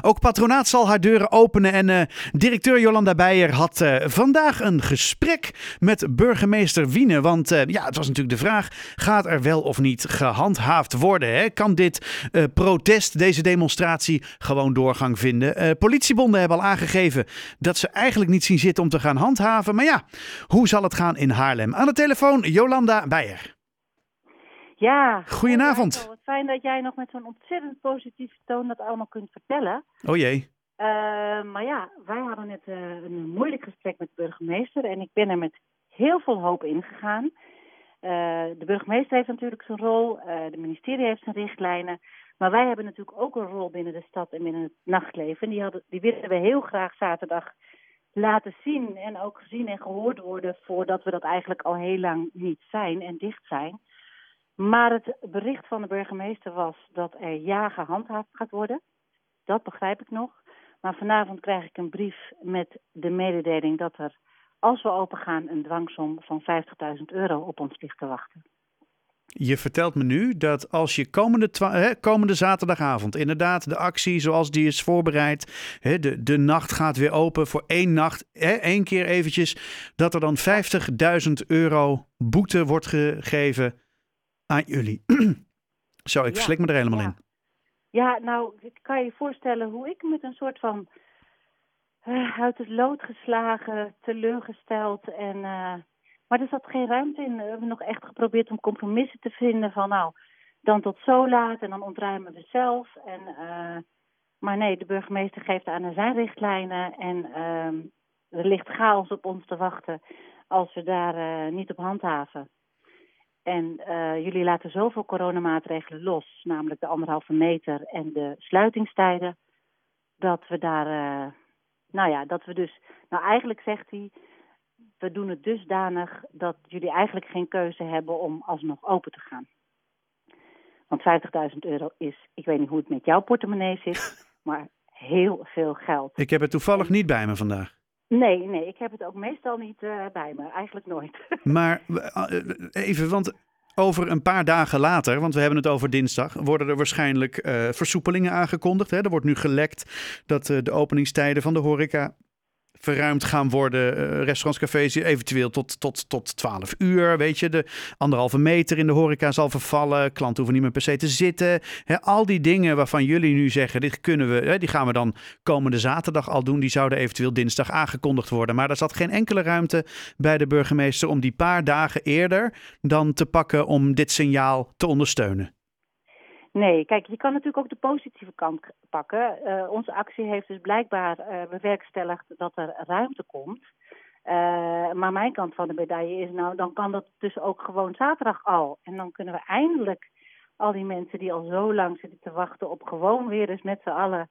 Ook patronaat zal haar deuren openen en uh, directeur Jolanda Beijer had uh, vandaag een gesprek met burgemeester Wiene. Want uh, ja, het was natuurlijk de vraag, gaat er wel of niet gehandhaafd worden? Hè? Kan dit protest, deze demonstratie gewoon doorgang vinden? politiebonden hebben al aangegeven dat ze eigenlijk niet zien zitten om te gaan handhaven. Maar ja, hoe zal het gaan in Haarlem? Aan de telefoon Jolanda Beijer. Ja. Goedenavond. Wat fijn dat jij nog met zo'n ontzettend positieve toon dat allemaal kunt vertellen. Oh jee. Uh, maar ja, wij hadden net uh, een moeilijk gesprek met de burgemeester en ik ben er met heel veel hoop ingegaan. Uh, de burgemeester heeft natuurlijk zijn rol, de ministerie heeft zijn richtlijnen. Maar wij hebben natuurlijk ook een rol binnen de stad en binnen het nachtleven. En die, hadden, die willen we heel graag zaterdag laten zien en ook gezien en gehoord worden voordat we dat eigenlijk al heel lang niet zijn en dicht zijn. Maar het bericht van de burgemeester was dat er ja gehandhaafd gaat worden. Dat begrijp ik nog. Maar vanavond krijg ik een brief met de mededeling dat er, als we opengaan, een dwangsom van 50.000 euro op ons ligt te wachten. Je vertelt me nu dat als je komende, hè, komende zaterdagavond inderdaad de actie zoals die is voorbereid, hè, de, de nacht gaat weer open voor één nacht, hè, één keer eventjes, dat er dan 50.000 euro boete wordt gegeven aan jullie. Zo, ik ja, me er helemaal in. Ja, nou, ik kan je voorstellen hoe ik met een soort van uh, uit het lood geslagen, teleurgesteld en... Uh, maar er zat geen ruimte in. We hebben nog echt geprobeerd om compromissen te vinden van nou, dan tot zo laat en dan ontruimen we zelf. En, uh, maar nee, de burgemeester geeft aan zijn richtlijnen en uh, er ligt chaos op ons te wachten als we daar niet op handhaven. En uh, jullie laten zoveel coronamaatregelen los, namelijk de anderhalve meter en de sluitingstijden, dat we daar, uh, nou ja, dat we dus, nou eigenlijk zegt hij, we doen het dusdanig dat jullie eigenlijk geen keuze hebben om alsnog open te gaan. Want 50.000 euro is, ik weet niet hoe het met jouw portemonnee zit, maar heel veel geld. Ik heb het toevallig niet bij me vandaag. Nee, nee, ik heb het ook meestal niet uh, bij me. Eigenlijk nooit. maar uh, even, want over een paar dagen later, want we hebben het over dinsdag, worden er waarschijnlijk versoepelingen aangekondigd. Hè? Er wordt nu gelekt dat de openingstijden van de horeca verruimd gaan worden. Uh, restaurants, cafés eventueel tot, tot, tot 12 uur. Weet je, de anderhalve meter in de horeca zal vervallen. Klanten hoeven niet meer per se te zitten. al die dingen waarvan jullie nu zeggen, dit kunnen we, die gaan we dan komende zaterdag al doen. Die zouden eventueel dinsdag aangekondigd worden. Maar er zat geen enkele ruimte bij de burgemeester om die paar dagen eerder dan te pakken om dit signaal te ondersteunen. Nee, kijk, je kan natuurlijk ook de positieve kant pakken. Uh, onze actie heeft dus blijkbaar uh, bewerkstelligd dat er ruimte komt. Uh, maar mijn kant van de medaille is, nou, dan kan dat dus ook gewoon zaterdag al. En dan kunnen we eindelijk al die mensen die al zo lang zitten te wachten op gewoon weer eens met z'n allen...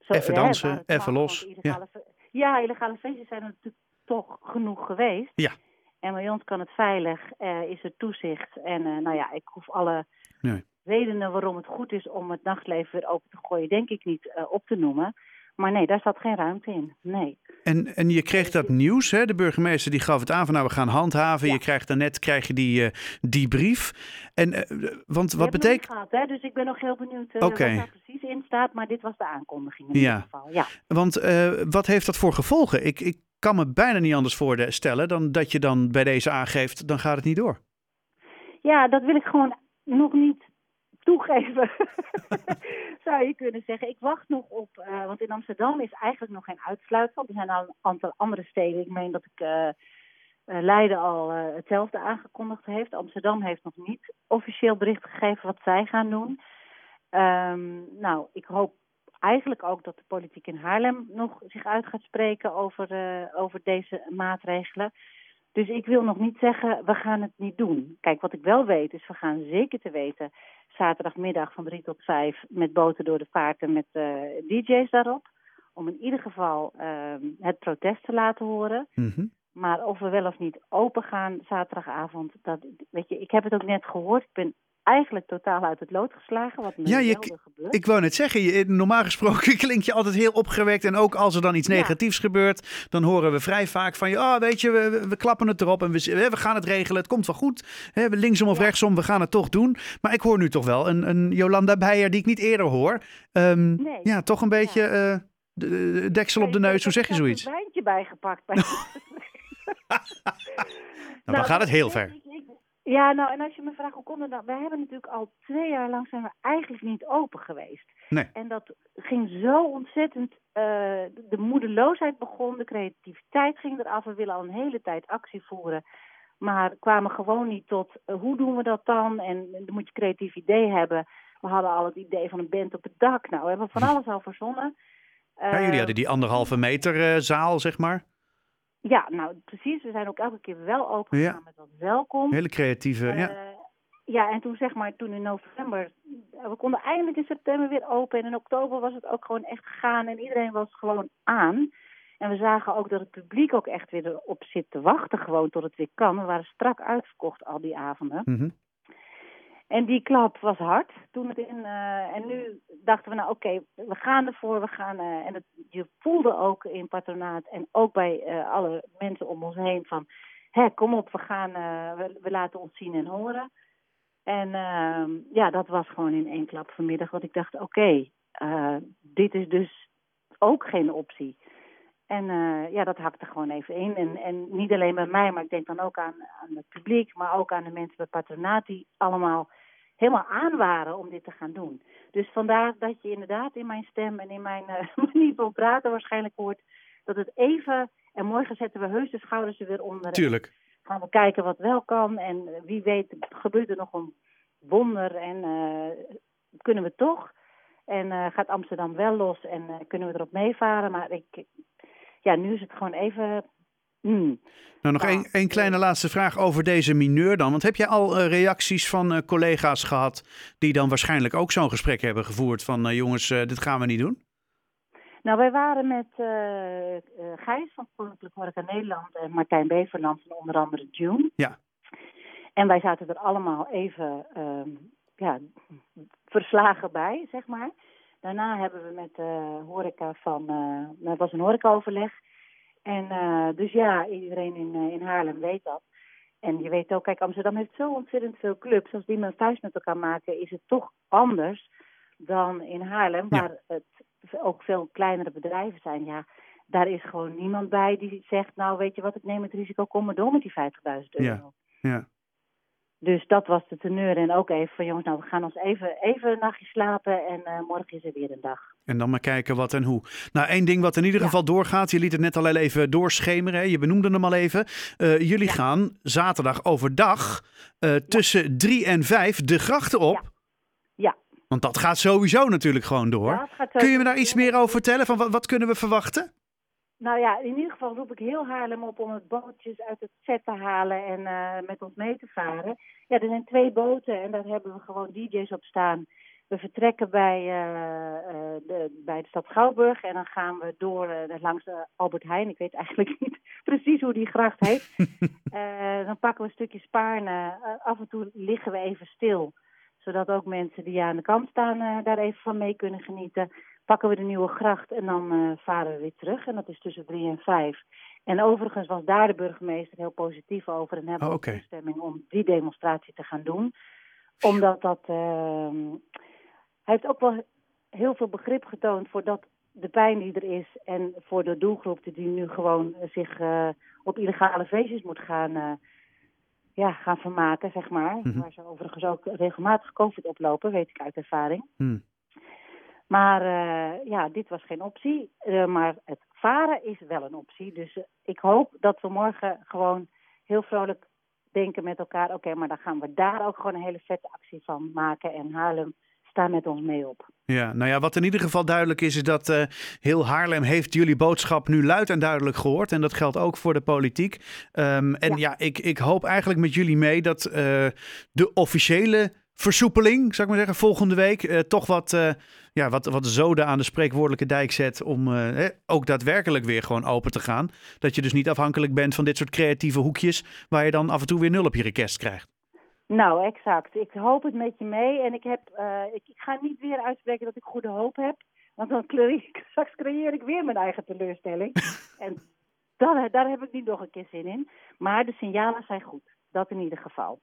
Zo, even dansen, even los. Illegale, ja. ja, illegale feestjes zijn er natuurlijk toch genoeg geweest. Ja. En bij ons kan het veilig, is er toezicht. En nou ja, ik hoef alle... Nee redenen waarom het goed is om het nachtleven weer open te gooien, denk ik niet uh, op te noemen. Maar nee, daar zat geen ruimte in. Nee. En, en je kreeg dat nieuws, hè? de burgemeester die gaf het aan van nou we gaan handhaven. Je krijgt daarnet krijg je die, uh, die brief. En, uh, want wat betekent. Gehad, hè? Dus ik ben nog heel benieuwd uh, okay. wat daar precies in staat. Maar dit was de aankondiging in ja. ieder geval. Ja. Want wat heeft dat voor gevolgen? Ik, ik kan me bijna niet anders voorstellen dan dat je dan bij deze aangeeft, dan gaat het niet door. Ja, dat wil ik gewoon nog niet toegeven, zou je kunnen zeggen. Ik wacht nog op, uh, want in Amsterdam is eigenlijk nog geen uitsluitsel. Er zijn al een aantal andere steden. Ik meen dat ik uh, Leiden al hetzelfde aangekondigd heeft. Amsterdam heeft nog niet officieel bericht gegeven wat zij gaan doen. Um, nou, ik hoop eigenlijk ook dat de politiek in Haarlem nog zich uit gaat spreken over, over deze maatregelen. Dus ik wil nog niet zeggen, we gaan het niet doen. Kijk, wat ik wel weet is, we gaan zeker te weten zaterdagmiddag van drie tot vijf met boten door de vaarten met uh, DJ's daarop. Om in ieder geval uh, het protest te laten horen. Mm-hmm. Maar of we wel of niet open gaan zaterdagavond, dat, weet je, ik heb het ook net gehoord. Ik ben eigenlijk totaal uit het lood geslagen. Wat Ja, je- gebeurt. Ik wou net zeggen, je, normaal gesproken klink je altijd heel opgewekt. En ook als er dan iets Ja. negatiefs gebeurt, dan horen we vrij vaak van je, oh, weet je, we, klappen het erop en we, we gaan het regelen. Het komt wel goed. Hè, we linksom of Ja. rechtsom, we gaan het toch doen. Maar ik hoor nu toch wel een, een Jolanda Beijer die ik niet eerder hoor. Ehm, Nee. Ja, toch een beetje eh, de, de deksel op de neus. ik Hoe heb zeg je zoiets? een wijntje bijgepakt. Bij... Nou, dan gaat het heel ik- ver. Ja, nou, en als je me vraagt hoe komt het nou? Wij hebben natuurlijk al twee jaar lang zijn we eigenlijk niet open geweest. Nee. En dat ging zo ontzettend, eh, de moedeloosheid begon, de creativiteit ging eraf. We willen al een hele tijd actie voeren. Maar kwamen gewoon niet tot, eh, hoe doen we dat dan? En dan moet je creatief idee hebben. We hadden al het idee van een band op het dak. Nou, we hebben van alles al verzonnen. Ja, jullie Eh, hadden die anderhalve meter zaal, zeg maar. Ja, nou precies. We zijn ook elke keer wel open Ja. met wat welkom. Hele creatieve, ja. Eh, ja, en toen zeg maar, toen in november, we konden eindelijk in september weer open. En in oktober was het ook gewoon echt gegaan en iedereen was gewoon aan. En we zagen ook dat het publiek ook echt weer erop zit te wachten, gewoon tot het weer kan. We waren strak uitverkocht al die avonden. Mhm. En die klap was hard toen het in. eh, en nu dachten we, nou oké, we gaan ervoor. We gaan, eh, en het, je voelde ook in patronaat en ook bij eh, alle mensen om ons heen van, hé, kom op, we gaan, we, we laten ons zien en horen. En ehm, ja, dat was gewoon in één klap vanmiddag. Want ik dacht, oké, dit is dus ook geen optie. En ja, dat hakte gewoon even in. En, en niet alleen bij mij, maar ik denk dan ook aan, aan het publiek, maar ook aan de mensen bij patronaat die allemaal helemaal aan waren om dit te gaan doen. Dus vandaar dat je inderdaad in mijn stem en in mijn eh, manier van praten waarschijnlijk hoort dat het even... En morgen zetten we heus de schouders er weer onder. Tuurlijk. Gaan we kijken wat wel kan. En wie weet gebeurt er nog een wonder en eh, kunnen we toch. En eh, gaat Amsterdam wel los en kunnen we erop meevaren. Maar ik, ja, nu is het gewoon even... hmm. Nou, nog één kleine laatste vraag over deze mineur dan. Want heb jij al eh, reacties van eh, collega's gehad die dan waarschijnlijk ook zo'n gesprek hebben gevoerd van eh, jongens, dit gaan we niet doen? Nou, wij waren met Gijs van Koninklijk Horeca Nederland en Martijn Beverland van onder andere June. Ja. En wij zaten er allemaal even ehm, ja, verslagen bij, zeg maar. Daarna hebben we met horeca van, het was een horecaoverleg. En eh, dus ja, iedereen in, eh, in Haarlem weet dat. En je weet ook, kijk, Amsterdam heeft zo ontzettend veel clubs. Als die men vuist met elkaar maken, is het toch anders dan in Haarlem, Ja. waar het ook veel kleinere bedrijven zijn. Ja, daar is gewoon niemand bij die zegt, nou weet je wat, ik neem het risico, kom maar door met die 50.000 euro. Ja. Ja. Dus dat was de teneur. En ook even van jongens, nou we gaan ons even, even een nachtje slapen en eh, morgen is er weer een dag. En dan maar kijken wat en hoe. Nou, één ding wat in ieder Ja. geval doorgaat. Je liet het net al even doorschemeren. Hè? Je benoemde hem al even. Eh, jullie Ja. gaan zaterdag overdag eh, tussen drie en vijf de grachten op. Ja. Want dat gaat sowieso natuurlijk gewoon door. Kun je me daar iets meer over vertellen? Van wat, wat kunnen we verwachten? Nou ja, in ieder geval roep ik heel Haarlem op om het bootjes uit het zet te halen en eh, met ons mee te varen. Ja, er zijn twee boten en daar hebben we gewoon DJ's op staan. We vertrekken bij, eh, eh, de, bij de stad Schouwburg en dan gaan we door langs Albert Heijn. Ik weet eigenlijk niet precies hoe die gracht heet. Dan pakken we een stukje Spaarne. Af en toe liggen we even stil. Zodat ook mensen die aan de kant staan daar even van mee kunnen genieten. Pakken we de nieuwe gracht en dan eh, varen we weer terug. En dat is tussen drie en vijf. En overigens was daar de burgemeester heel positief over. En hebben Oh, we toestemming om die demonstratie te gaan doen. Omdat dat... ehm, hij heeft ook wel heel veel begrip getoond voor dat de pijn die er is. En voor de doelgroep die nu gewoon eh, zich eh, op illegale feestjes moet gaan, ja, gaan vermaken, zeg maar. Mhm. Waar ze overigens ook regelmatig COVID oplopen, weet ik uit ervaring. Hmm. Maar eh, ja, dit was geen optie. Eh, maar het varen is wel een optie. Dus eh, ik hoop dat we morgen gewoon heel vrolijk denken met elkaar. Oké, maar dan gaan we daar ook gewoon een hele vette actie van maken. En Haarlem staat met ons mee op. Ja, nou ja, wat in ieder geval duidelijk is, is dat heel Haarlem heeft jullie boodschap nu luid en duidelijk gehoord. En dat geldt ook voor de politiek. Ehm, en ja, Ja. ik, ik hoop eigenlijk met jullie mee dat de officiële versoepeling, zou ik maar zeggen, volgende week eh, toch wat, eh, ja, wat, wat zoden aan de spreekwoordelijke dijk zet om eh, hè, ook daadwerkelijk weer gewoon open te gaan. Dat je dus niet afhankelijk bent van dit soort creatieve hoekjes waar je dan af en toe weer nul op je request krijgt. Nou, exact. Ik hoop het met je mee. En ik, heb, uh, ik, ik, ga niet weer uitspreken dat ik goede hoop heb. Want dan ik, straks creëer ik weer mijn eigen teleurstelling. en dat, daar heb ik niet nog een keer zin in. Maar de signalen zijn goed. Dat in ieder geval.